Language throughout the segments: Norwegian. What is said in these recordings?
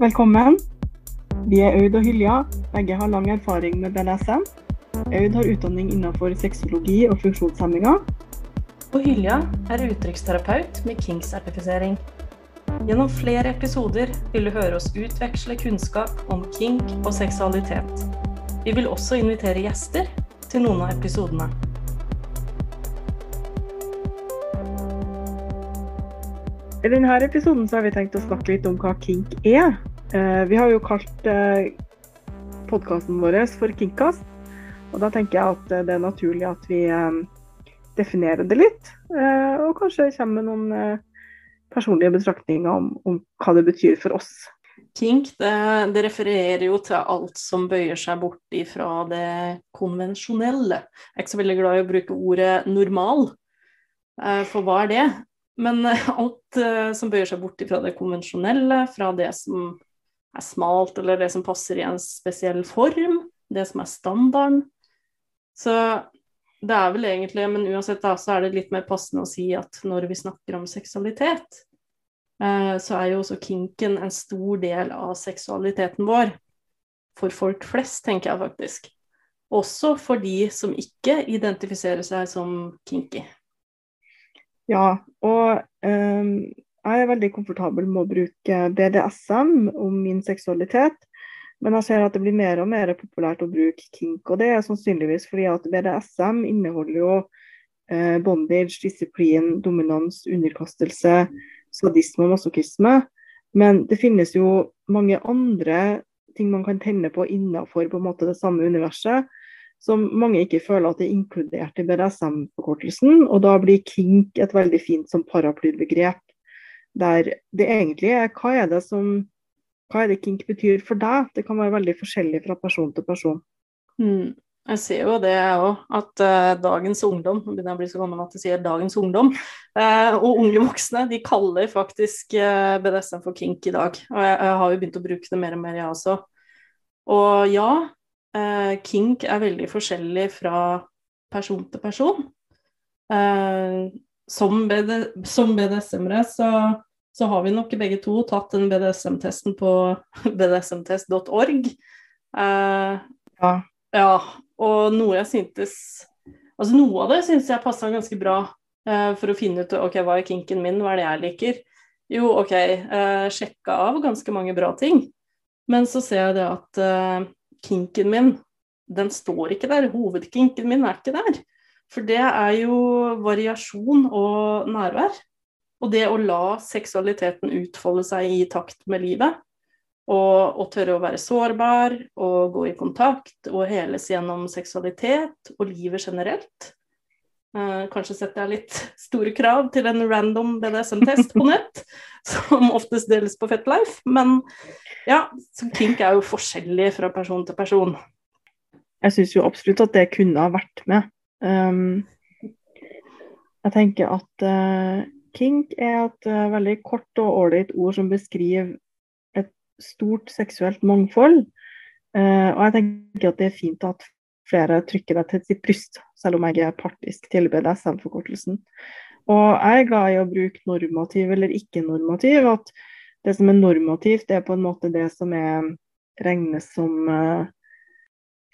Velkommen. Vi er Aud og Hylja. Begge har lang erfaring med BDSM. Aud har utdanning innenfor sexologi og funksjonshemminger. Og Hylja er uttrykksterapeut med Kink-sertifisering. Gjennom flere episoder vil du høre oss utveksle kunnskap om kink og seksualitet. Vi vil også invitere gjester til noen av episodene. I denne episoden har vi tenkt å snakke litt om hva kink er. Eh, Vi har jo kalt podkasten vår for Kinkkast. Og da tenker jeg at eh, det er naturlig at vi eh, definerer det litt. eh, Og kanskje kommer med noen eh, personlige betraktninger om, om hva det betyr for oss. Kink det, det refererer jo til alt som bøyer seg bort ifra det konvensjonelle. Jeg er ikke så veldig glad i å bruke ordet normal, eh, for hva er det? Men eh, alt eh, som bøyer seg bort fra det konvensjonelle, fra det som er smalt eller det som passer i en spesiell form, det som er standarden. Så det er vel egentlig, men uansett da, så er det litt mer passende å si at når vi snakker om seksualitet, eh, så er jo også kinken en stor del av seksualiteten vår. For folk flest, tenker jeg faktisk. Også for de som ikke identifiserer seg som kinky. Ja, og um, jeg er veldig komfortabel med å bruke BDSM om min seksualitet. Men jeg ser at det blir mer og mer populært å bruke kink. Og det er sannsynligvis fordi at BDSM inneholder jo eh, bondage, disiplin, dominans, underkastelse, sadisme og masochisme. Men det finnes jo mange andre ting man kan tenne på innenfor på det samme universet, som mange ikke føler at er inkludert i BDSM-forkortelsen. Og da blir kink et veldig fint som paraplybegrep. Der det egentlig er hva er det som hva er det kink betyr for deg? Det kan være veldig forskjellig fra person til person. Mm. Jeg ser jo det, òg, at uh, dagens ungdom Nå begynner jeg å bli så gammel at jeg sier dagens ungdom. Uh, og unge voksne de kaller faktisk uh, BDSM for kink i dag. Og jeg, jeg, har jo begynt å bruke det mer og mer, jeg også. Og ja, kink er veldig forskjellig fra person til person. som, BD, som BDSM-ere så så har vi nok begge to tatt den BDSM-testen på bdsmtest.org. Uh, ja. ja. Og noe jeg syntes Altså noe av det syns jeg passa ganske bra uh, for å finne ut ok, hva er kinken min, hva er det jeg liker. Jo, OK, uh, sjekka av ganske mange bra ting. Men så ser jeg det at uh, kinken min, den står ikke der. Hovedkinken min er ikke der. For det er jo variasjon og nærvær. Og det å la seksualiteten utfolde seg i takt med livet, og, og, tørre å være sårbar og gå i kontakt og heles gjennom seksualitet og livet generelt. Eh, kanskje setter jeg litt store krav til en random BDSM-test på nett, som oftest deles på FetLife, men ja, så kink er jo forskjellig fra person til person. Jeg syns jo absolutt at det kunne ha vært med. Um, jeg tenker at uh, Kink er et uh, veldig kort og ålreit ord som beskriver et stort seksuelt mangfold. Uh, og jeg tenker at det er fint at flere trykker det til sitt bryst, selv om jeg er partisk til BDSM-forkortelsen. Og jeg er glad i å bruke normativ eller ikke-normativ. At det som er normativt, det er på en måte det som er regnes som uh,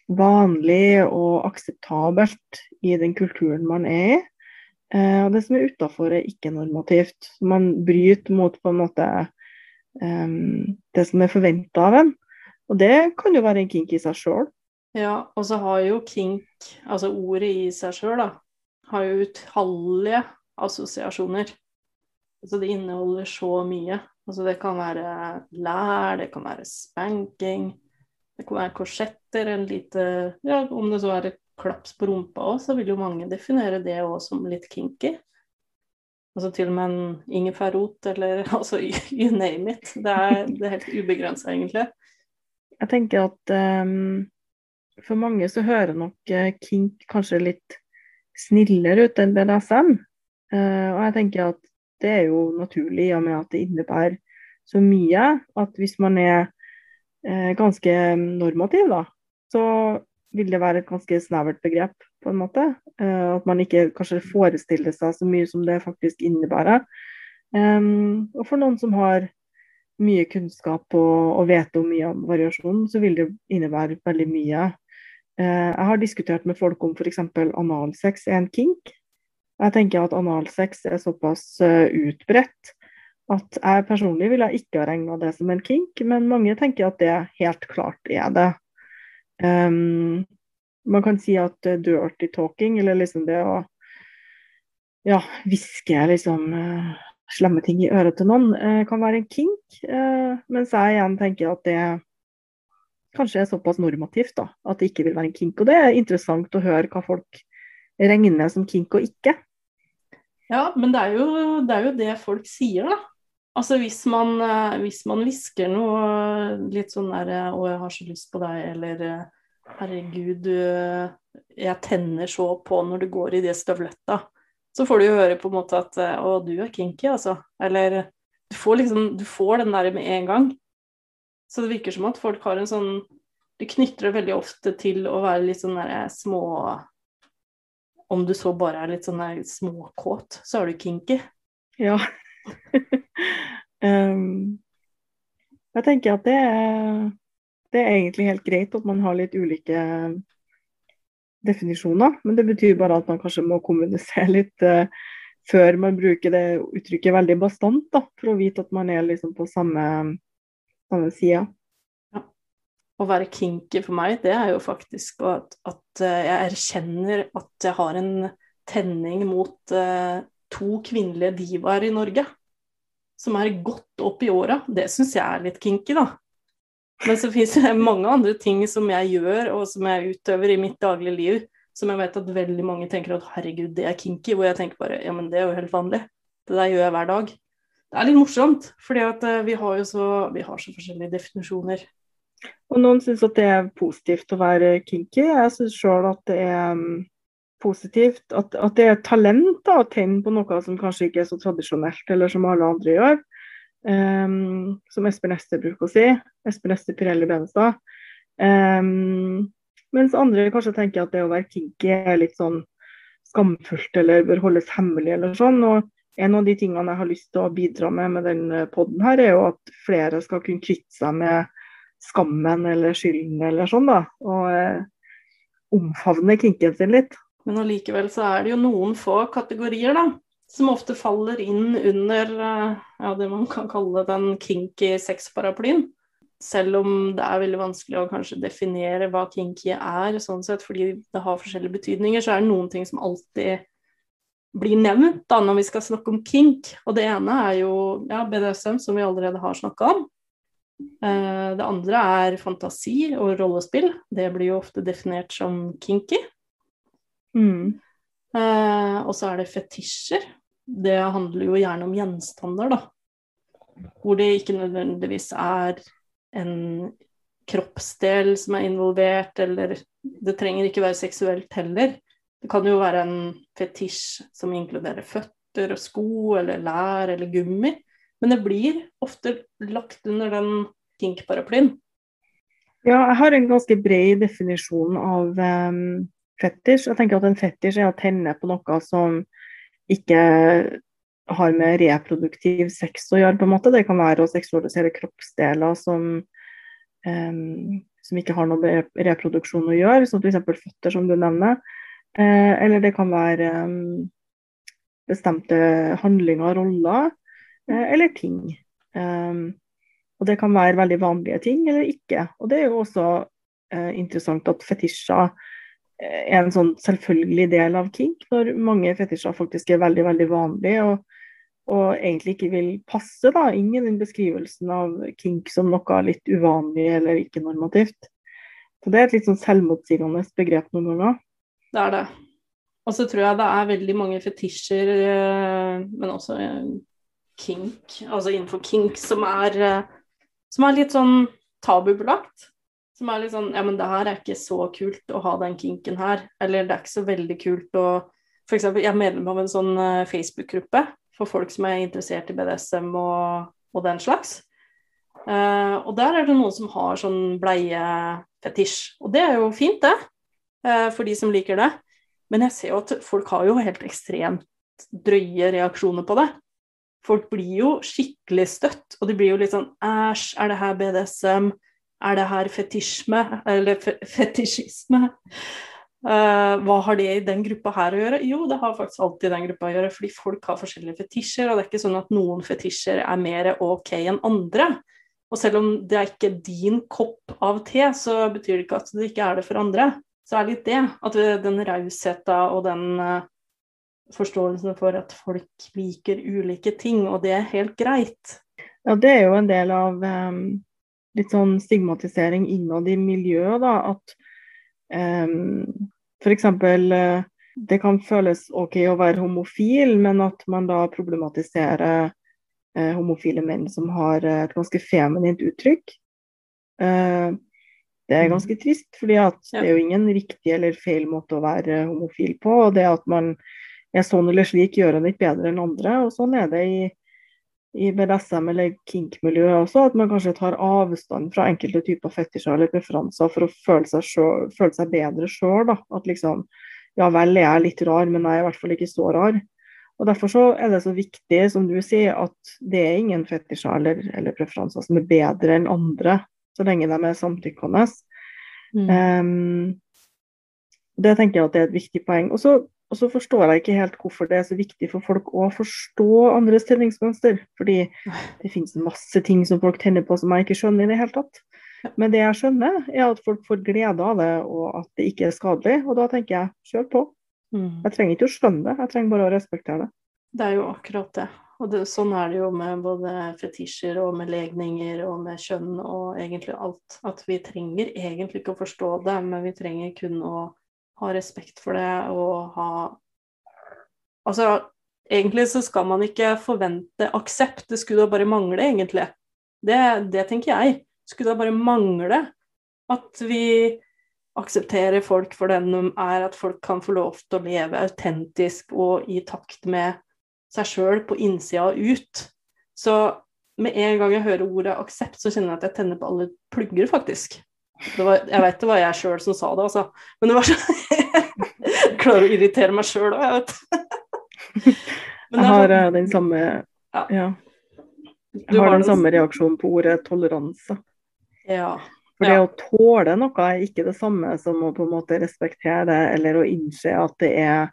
vanlig og akseptabelt i den kulturen man er i. Eh, og det som er utafor, er ikke normativt. Man bryter mot på en måte um, det som er forventa av en. Og det kan jo være en kink i seg sjøl. Ja, og så har jo kink, altså ordet i seg sjøl, da, har jo utallige assosiasjoner. Altså det inneholder så mye. Altså det kan være lær, det kan være spanking, det kan være korsetter, en lite Ja, om det så er et klaps på rumpa òg, så vil jo mange definere det òg som litt kinky. Altså til og med en ingefærrot eller altså you name it. Det er, det er helt ubegrensa, egentlig. Jeg tenker at um, for mange så hører nok uh, kink kanskje litt snillere ut enn BDSM. Uh, og jeg tenker at det er jo naturlig i og med at det innebærer så mye at hvis man er uh, ganske normativ, da, så vil det være et ganske snevert begrep, på en måte. At man ikke kanskje forestiller seg så mye som det faktisk innebærer. Og for noen som har mye kunnskap og, og vet om mye om variasjon, så vil det innebære veldig mye. Eh, jeg har diskutert med folk om f.eks. analsex er en kink. Jeg tenker at analsex er såpass uh, utbredt at jeg personlig ville ikke ha regna det som en kink, men mange tenker at det helt klart er det. Um, man kan si at dirty talking, eller liksom det å ja, hviske liksom uh, slemme ting i øret til noen, uh, kan være en kink. mens jeg igjen tenker at det kanskje er såpass normativt da, at det ikke vil være en kink. Og det er interessant å høre hva folk regner med som kink og ikke. Ja, men det er, jo, det er jo det folk sier, da. Altså hvis man, eh, hvis man hvisker noe litt sånn der 'Å, jeg har så lyst på deg', eller 'Herregud, jeg tenner så på når du går i de støvletta', så får du jo høre på en måte at 'Å, du er kinky', altså. Eller du får liksom Du får den der med en gang. Så det virker som at folk har en sånn Du knytter det veldig ofte til å være litt sånn der små om du så bare er litt sånn småkåt, så er du kinky. Ja. um, jeg tenker at det er, det er egentlig helt greit at man har litt ulike definisjoner, men det betyr bare at man kanskje må kommunisere litt uh, før man bruker det uttrykket veldig bastant, da, for å vite at man er liksom på samme, samme Ja. å være kinky for meg, det er jo faktisk at, at eh, jeg erkjenner at jeg har en tenning mot uh, to kvinnelige divaer i Norge. Som er godt opp i åra. Det syns jeg er litt kinky, da. Men så fins det mange andre ting som jeg gjør, og som jeg utøver i mitt daglige liv, som jeg vet at veldig mange tenker at herregud, det er kinky. Hvor jeg tenker bare ja, men det er jo helt vanlig. Det der gjør jeg hver dag. Det er litt morsomt, fordi uh, vi har så, vi har så forskjellige definisjoner og noen syns at det er positivt å være kinky. Jeg syns sjøl at det er um, positivt. At, at, det er talent da, å tenne på noe som kanskje ikke er så tradisjonelt, eller som alle andre gjør. Um, som Espen Ester bruker å si. Espen Ester Pirelli Benestad. Um, mens andre kanskje tenker at det å være kinky er litt sånn skamfullt eller bør holdes hemmelig eller sånn. og en av de tingene jeg har lyst til å bidra med med denne poden her, er jo at flere skal kunne kvitte seg med skammen eller skylden eller sånn, da. Og eh, omfavne kinken sin litt. Men allikevel så er det jo noen få kategorier, da. Som ofte faller inn under eh, ja, det man kan kalle den kinky sexparaplyen. Selv om det er veldig vanskelig å kanskje definere hva kinky er, sånn sett, fordi det har forskjellige betydninger, så er det noen ting som alltid blir nevnt da når vi skal snakke om kink. Og det ene er jo ja, BDSM, som vi allerede har snakka om. Eh, det andre er fantasi og rollespill. Det blir jo ofte definert som kinky. Mm. Eh, og så er det fetisjer. Det handler jo gjerne om gjenstander, da. Hvor det ikke nødvendigvis er en kroppsdel som er involvert, eller det trenger ikke være seksuelt heller. Det kan jo være en fetisj som inkluderer føtter og sko eller lær eller gummi. Men det blir ofte lagt under den kink-paraplyen. Ja, jeg har en ganske bred definisjon av um, fetisj. Jeg tenker at en fetisj er å tenne på noe som ikke har med reproduktiv sex å gjøre. på en måte. Det kan være å seksualisere kroppsdeler som, um, som ikke har noe med reproduksjon å gjøre, som f.eks. føtter, som du nevner. Uh, eller det kan være um, bestemte handlinger, roller, uh, eller ting. Um, og det kan være veldig vanlige ting eller ikke. Og det er jo også eh, interessant at fetisjer eh, er en sånn selvfølgelig del av kink, når mange fetisjer faktisk er veldig, veldig vanlige. og og egentlig ikke vil passe da, inn i den beskrivelsen av kink som noe litt uvanlig eller ikke normativt. Så Det er et litt sånn selvmotsigende begrep noen ganger. Det er det. Og så tror jeg det er veldig mange fetisjer, eh, men også kink, altså innenfor kink, som er som er litt sånn tabubelagt. Som er litt sånn Ja, men det her er ikke så kult å ha den kinken her. Eller det er ikke så veldig kult å For eksempel, jeg er medlem av en sånn Facebook-gruppe for folk som er interessert i BDSM og, og den slags. Uh, og der er det noen som har sånn bleiefetisj. Og det er jo fint, det. Uh, for de som liker det. Men jeg ser jo at folk har jo helt ekstremt drøye reaksjoner på det. folk blir jo skikkelig støtt, og de blir jo litt sånn Æsj, er det her BDSM? Er det her fetisjme? Eller fetisjisme? Uh, hva har det i den gruppa her å gjøre? Jo, det har faktisk alltid den gruppa å gjøre, fordi folk har forskjellige fetisjer, og det er ikke sånn at noen fetisjer er mer ok enn andre. Og selv om det er ikke din kopp av te, så betyr det ikke at det ikke er det for andre. Så er det litt det, at den rausheta og den uh, forståelsen for at folk liker ulike ting, og det er helt greit. Ja, det er jo en del av um, litt sånn stigmatisering innad i miljøet, da. At um, F.eks. Eh, det kan føles OK å være homofil, men at man da problematiserer eh, homofile menn som har et ganske feminint uttrykk. Eh, det er ganske mm. trist, fordi det er jo ingen riktig eller feil måte å være homofil på. og det at man er sånn eller slik, gjør en ikke bedre enn andre. og Sånn er det i, i BDSM eller kink-miljøet også, at man kanskje tar avstand fra enkelte typer fetisjer eller preferanser for å føle seg, selv, føle seg bedre sjøl. At liksom ja vel, jeg er litt rar, men jeg er i hvert fall ikke så rar. Og Derfor så er det så viktig, som du sier, at det er ingen fetisjer eller, eller preferanser som er bedre enn andre, så lenge de er samtykkende. Mm. Um, det tenker jeg at det er et viktig poeng. Og så, forstår jeg ikke helt hvorfor det er så viktig for folk å forstå andres tenningsmønster. Fordi det finnes masse ting som folk tenner på som jeg ikke skjønner i det hele tatt. Men det jeg skjønner, er at folk får glede av det, og at det ikke er skadelig. Og da tenker jeg, kjør på. Mm. Jeg trenger ikke å skjønne det, jeg trenger bare å respektere det. Det er jo akkurat det. Og det, sånn er det jo med både fetisjer og med legninger og med kjønn og egentlig alt. At vi trenger egentlig ikke å forstå det, men vi trenger kun å ha respekt for det og ha Altså, egentlig så skal man ikke forvente aksept, det skulle da bare mangle, egentlig. Det, det tenker jeg skulle da bare mangle at vi aksepterer folk for den de er, at folk kan få lov til å leve autentisk og i takt med seg sjøl på innsida og ut. Så med en gang jeg hører ordet aksept, så kjenner jeg at jeg tenner på alle plugger, faktisk. Var, jeg vet det var jeg sjøl som sa det, altså. Men det var sånn Jeg klarer å irritere meg sjøl òg, jeg vet. jeg har sånn, den samme ja. ja. Jeg har den samme reaksjonen på ordet toleranse. Ja. For det å tåle noe er ikke det samme som å på en måte respektere det, eller å innse at det er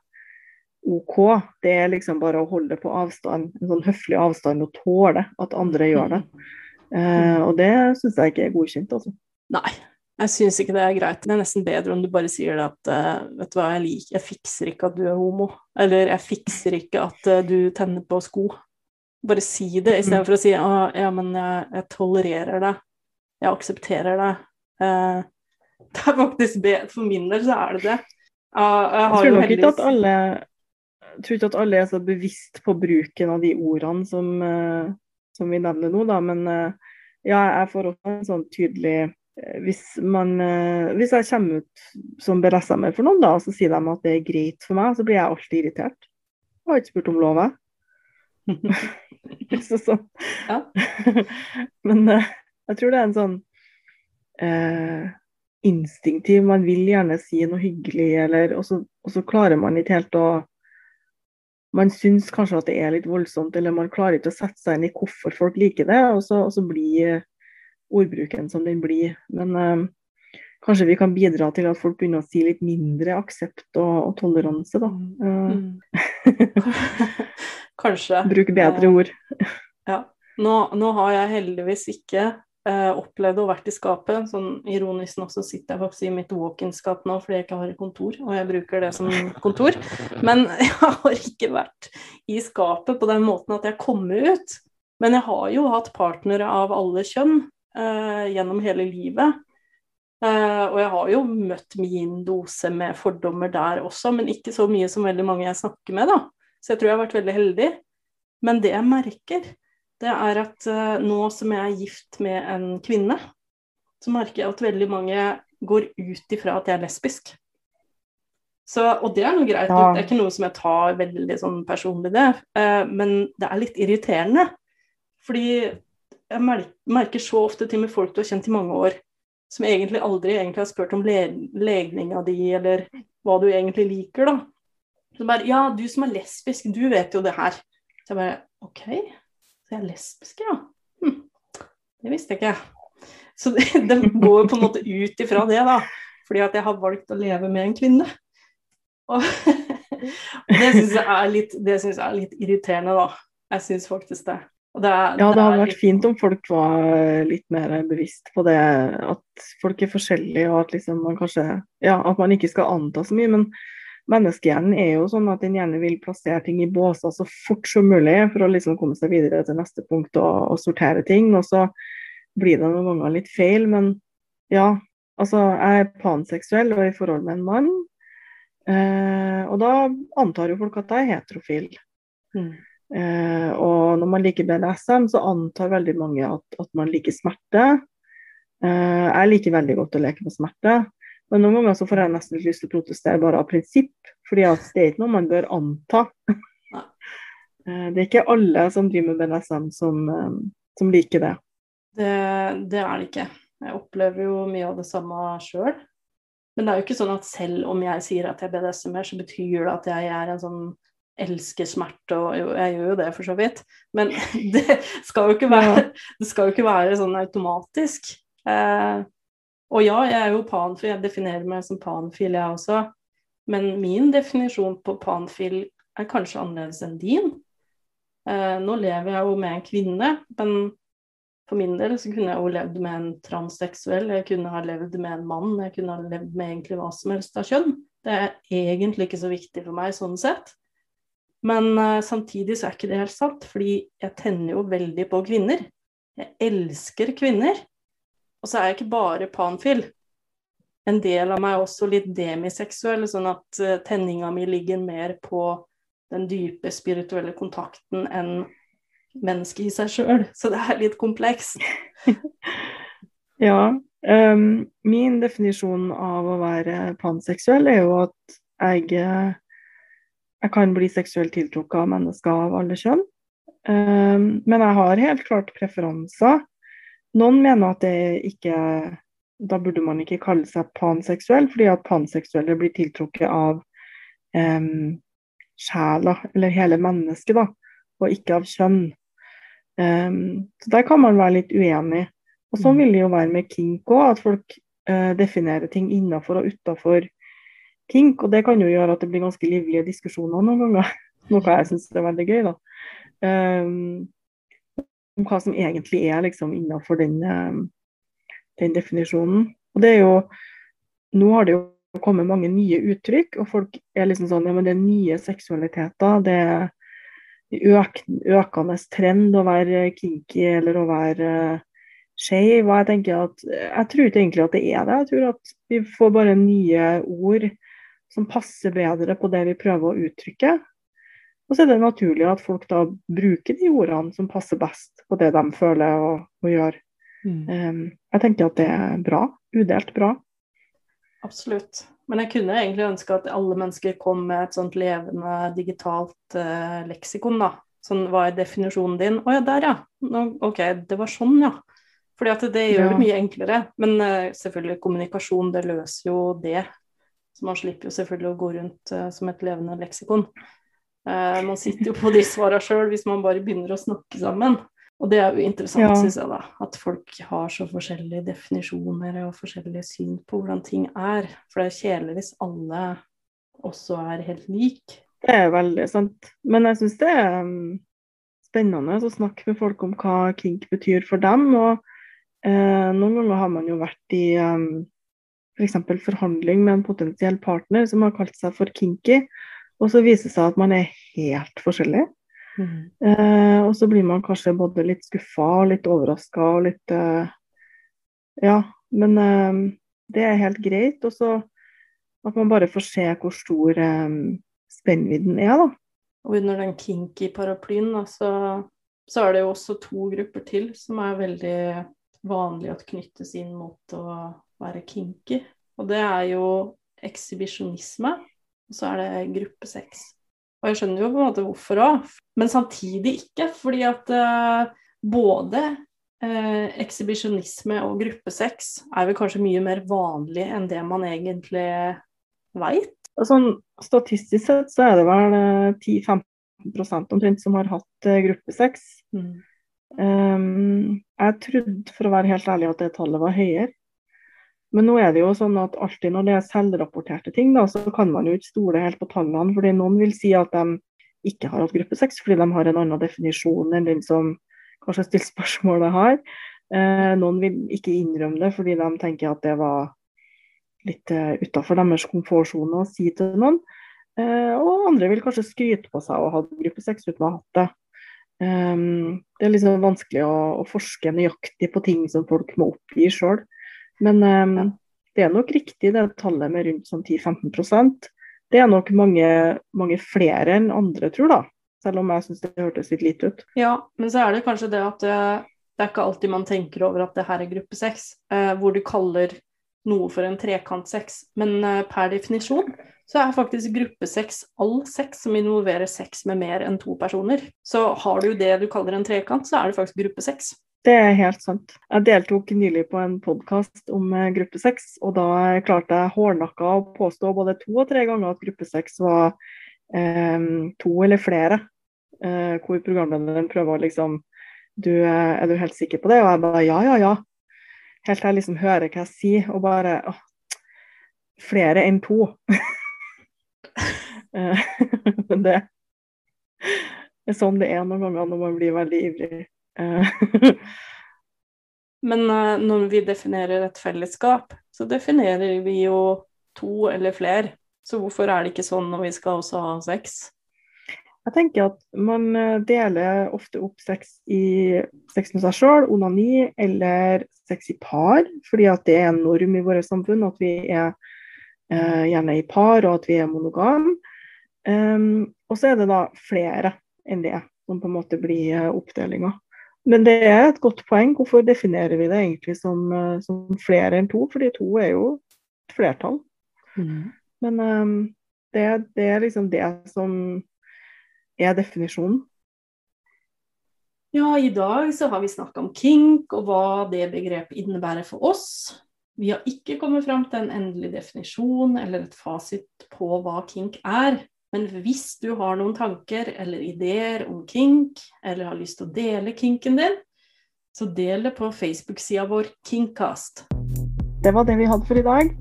OK. Det er liksom bare å holde på avstand, en sånn høflig avstand, og tåle at andre gjør det. Eh, og det syns jeg ikke er godkjent, altså. Nei, jeg syns ikke det er greit. Det er nesten bedre om du bare sier det at uh, vet du hva, jeg liker Jeg fikser ikke at du er homo. Eller jeg fikser ikke at uh, du tenner på sko. Bare si det istedenfor mm. å si ah, ja, men jeg, jeg tolererer det jeg aksepterer det. Uh, det er faktisk bedre. For min del så er det det. Jeg, jeg tror nok ikke at alle jeg tror ikke at alle er så bevisst på bruken av de ordene som, uh, som vi nevner nå, da. Men uh, ja, jeg får også en sånn tydelig uh, hvis, man, hvis jeg kommer ut som BDSM-er for noen, da, og så sier de at det er greit for meg, så blir jeg alltid irritert. Jeg har ikke spurt om lov, jeg. så sånn. Ja. Men jeg tror det er en sånn eh, instinktiv Man vil gjerne si noe hyggelig, eller, og, så, og så klarer man ikke helt å Man syns kanskje at det er litt voldsomt, eller man klarer ikke å sette seg inn i hvorfor folk liker det, og så, og så blir ordbruken som den blir. Men eh, kanskje vi kan bidra til at folk begynner å si litt mindre aksept og, og toleranse, da. Mm. kanskje. Bruke bedre ord. ja. Nå, nå, har jeg heldigvis ikke eh, opplevde å vært i skapet. Sånn ironisk nok så sitter jeg faktisk i mitt walk-in-skap nå fordi jeg ikke har kontor, og jeg bruker det som kontor. Men jeg har ikke vært i skapet på den måten at jeg kommer ut. Men jeg har jo hatt partnere av alle kjønn eh, gjennom hele livet. Uh, og jeg har jo møtt min dose med fordommer der også, men ikke så mye som veldig mange jeg snakker med, da. Så jeg tror jeg har vært veldig heldig. Men det jeg merker, det er at uh, nå som jeg er gift med en kvinne, så merker jeg at veldig mange går ut ifra at jeg er lesbisk. Så, og det er noe greit, ja. det er ikke noe som jeg tar veldig sånn personlig, det. Eh, men det er litt irriterende. Fordi jeg merker så ofte til med folk du har kjent i mange år, som egentlig aldri egentlig har spurt om le legninga di, eller hva du egentlig liker, da. Så bare Ja, du som er lesbisk, du vet jo det her. Så jeg bare OK, jeg er lesbiske, ja. Hm. Det visste jeg ikke. Så det, det går på en måte ut ifra det, da. Fordi at jeg har valgt å leve med en kvinne. Og, og det syns jeg, er litt, jeg er litt irriterende, da. Jeg syns faktisk det. Det er, ja, det hadde vært fint om folk var litt mer bevisst på det, at folk er forskjellige, og at liksom man kanskje Ja, at man ikke skal anta så mye. Men menneskehjernen er jo sånn at den gjerne vil plassere ting i båser så fort som mulig for å liksom komme seg videre til neste punkt og, og sortere ting. Og så blir det noen ganger litt feil, men ja. Altså, jeg er panseksuell og er i forhold med en mann. Eh, og da antar jo folk at jeg er heterofil. Mm. Eh, og når man liker BDSM, så antar veldig mange at, at man liker smerte. Eh, jeg liker veldig godt å leke med smerte, men noen ganger så får jeg nesten litt lyst til å protestere bare av prinsipp, fordi at det er ikke noe man bør anta. eh, det er ikke alle som driver med BDSM som, eh, som liker det. det. Det er det ikke. Jeg opplever jo mye av det samme sjøl. Men det er jo ikke sånn at selv om jeg sier at jeg er BDSM-er, så betyr det at jeg er en sånn elsker smerte, og jo, jeg gjør jo det for så vidt. Men det skal jo ikke være, det skal jo ikke være sånn automatisk. Eh, og ja, jeg er jo panfil, jeg definerer meg som panfil, jeg også. Men min definisjon på panfil er kanskje annerledes enn din. Eh, nå lever jeg jo med en kvinne, men for min del så kunne jeg jo levd med en transseksuell, jeg kunne ha levd med en mann, jeg kunne ha levd med egentlig hva som helst av kjønn. Det er egentlig ikke så viktig for meg sånn sett. Men uh, samtidig så er ikke det helt sant, fordi jeg tenner jo veldig på kvinner. Jeg elsker kvinner. Og så er jeg ikke bare panfil. En del av meg er også litt demiseksuell, sånn at uh, tenninga mi ligger mer på den dype spirituelle kontakten enn mennesket i seg sjøl. Så det er litt komplekst. ja. Um, min definisjon av å være panseksuell er jo at jeg eh, jeg kan bli seksuelt tiltrukket av mennesker av alle kjønn. Um, men jeg har helt klart preferanser. Noen mener at det ikke Da burde man ikke kalle seg panseksuell, fordi at panseksuelle blir tiltrukket av um, sjela, eller hele mennesket, da, og ikke av kjønn. Um, så der kan man være litt uenig. Og sånn vil det jo være med kink òg, at folk uh, definerer ting innafor og utafor kink, og det kan jo gjøre at det blir ganske livlige diskusjoner noen ganger. Noe jeg syns er veldig gøy, da. Um, om hva som egentlig er liksom innafor den, um, den, definisjonen. Og det er jo Nå har det jo kommet mange nye uttrykk, og folk er liksom sånn Ja, men det er nye seksualiteter. Det er øk, økende trend å være kinky eller å være uh, skeiv. Jeg tenker at jeg tror ikke egentlig at det er det. Jeg tror at vi får bare nye ord som passer bedre på det vi prøver å uttrykke. Og så er det naturlig at folk da bruker de ordene som passer best på det de føler og, og gjør. Mm. Um, jeg tenker at det er bra. Udelt bra. Absolutt. Men jeg kunne egentlig ønske at alle mennesker kom med et sånt levende digitalt uh, leksikon, da. Sånn, hva er definisjonen din? Å ja, der ja. Nå, OK, det var sånn, ja. Fordi at det gjør det mye enklere. Men uh, selvfølgelig, kommunikasjon, det løser jo det så man slipper jo selvfølgelig å gå rundt uh, som et levende leksikon. Uh, man sitter jo på de svarene sjøl hvis man bare begynner å snakke sammen. Og det er jo interessant, ja. syns jeg, da. At folk har så forskjellige definisjoner og forskjellige syn på hvordan ting er. For det er kjedelig hvis alle også er helt like. Det er veldig sant. Men jeg syns det er um, spennende å snakke med folk om hva kink betyr for dem. Og eh, noen ganger har man jo vært i um, f.eks. For forhandling med en potensiell partner som har kalt seg for kinky, og så viser det seg at man er helt forskjellig. Mm. Eh, og så blir man kanskje både litt skuffa og litt overraska og litt eh, Ja, men eh, det er helt greit. Og så at man bare får se hvor stor eh, spennvidden er, da. Og under den kinky paraplyen, da, så, så er det jo også to grupper til som er veldig vanlig at knyttes inn mot å være kinky. Og det er jo ekshibisjonisme, og så er det gruppesex. Og jeg skjønner jo på en måte hvorfor òg, men samtidig ikke. Fordi at uh, både uh, ekshibisjonisme og gruppesex er vel kanskje mye mer vanlig enn det man egentlig veit. Sånn, statistisk sett så er det vel 10-15 10-15 omtrent som har hatt uh, gruppesex. Mm. Um, jeg trodde for å være helt ærlig at det tallet var høyere. Men nå er det jo sånn at alltid når det er selvrapporterte ting, da, så kan man jo ikke stole helt på tallene. fordi noen vil si at de ikke har hatt gruppe 6 fordi de har en annen definisjon enn den som kanskje stilt spørsmålet har. Eh, noen vil ikke innrømme det fordi de tenker at det var litt eh, utafor deres komfortsone å si til noen. Eh, og andre vil kanskje skryte på seg å ha gruppe 6 uten å ha hatt det. Um, det er liksom vanskelig å, å, forske nøyaktig på ting som folk må oppgi sjøl. Men um, det er nok riktig det tallet med rundt sånn 10-15% Det er nok mange, mange, flere enn andre tror, da. Selv om jeg syns det hørtes litt lite ut. Ja, men så er det kanskje det at det, det er ikke alltid man tenker over at det her er gruppe seks, eh, hvor du kaller noe for en trekantseks. Men eh, per definisjon så er faktisk gruppesex all sex som involverer sex med mer enn to personer. Så har du det du kaller en trekant, så er det faktisk gruppesex. Det er helt sant. Jeg deltok nylig på en podkast om gruppe seks, og da klarte jeg hårdnakka å påstå både to og tre ganger at gruppesex var eh, to eller flere. Eh, hvor programlederen prøver å liksom du, eh, Er du helt sikker på det? Og jeg bare ja, ja, ja helt til jeg liksom hører hva jeg sier, og bare å, Flere enn to. Eh, men det er sånn det er noen ganger når man blir veldig ivrig. Eh, men uh, når vi definerer et fellesskap, så definerer vi jo to eller flere. Så hvorfor er det ikke sånn når vi skal også ha sex? Jeg tenker at man eh, deler ofte opp sex i sex med seg sjøl, onani eller sex i par, fordi at det er en norm i vårt samfunn at vi er eh, gjerne i par og at vi er monogam. Um, og så er det da flere enn det som på en måte blir eh, oppdelinga. Men det er et godt poeng. Hvorfor definerer vi det egentlig som, eh, som flere enn to? Fordi to er jo et flertall. Mm. Men um, det, det er liksom det som er definisjonen? Ja, i dag så har vi snakka om kink og hva det begrepet innebærer for oss. Vi har ikke kommet fram til en endelig definisjon eller et fasit på hva kink er. Men hvis du har noen tanker eller ideer om kink, eller har lyst til å dele kinken din, så del det på Facebook-sida vår Kinkcast. Det var det vi hadde for i dag.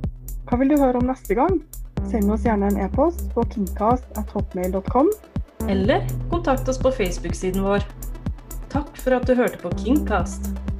Hva vil du høre om neste gang? Send oss gjerne en e-post på kinkcast.hotmail.com. Eller kontakt oss på Facebook-siden vår. Takk for at du hørte på Kingcast.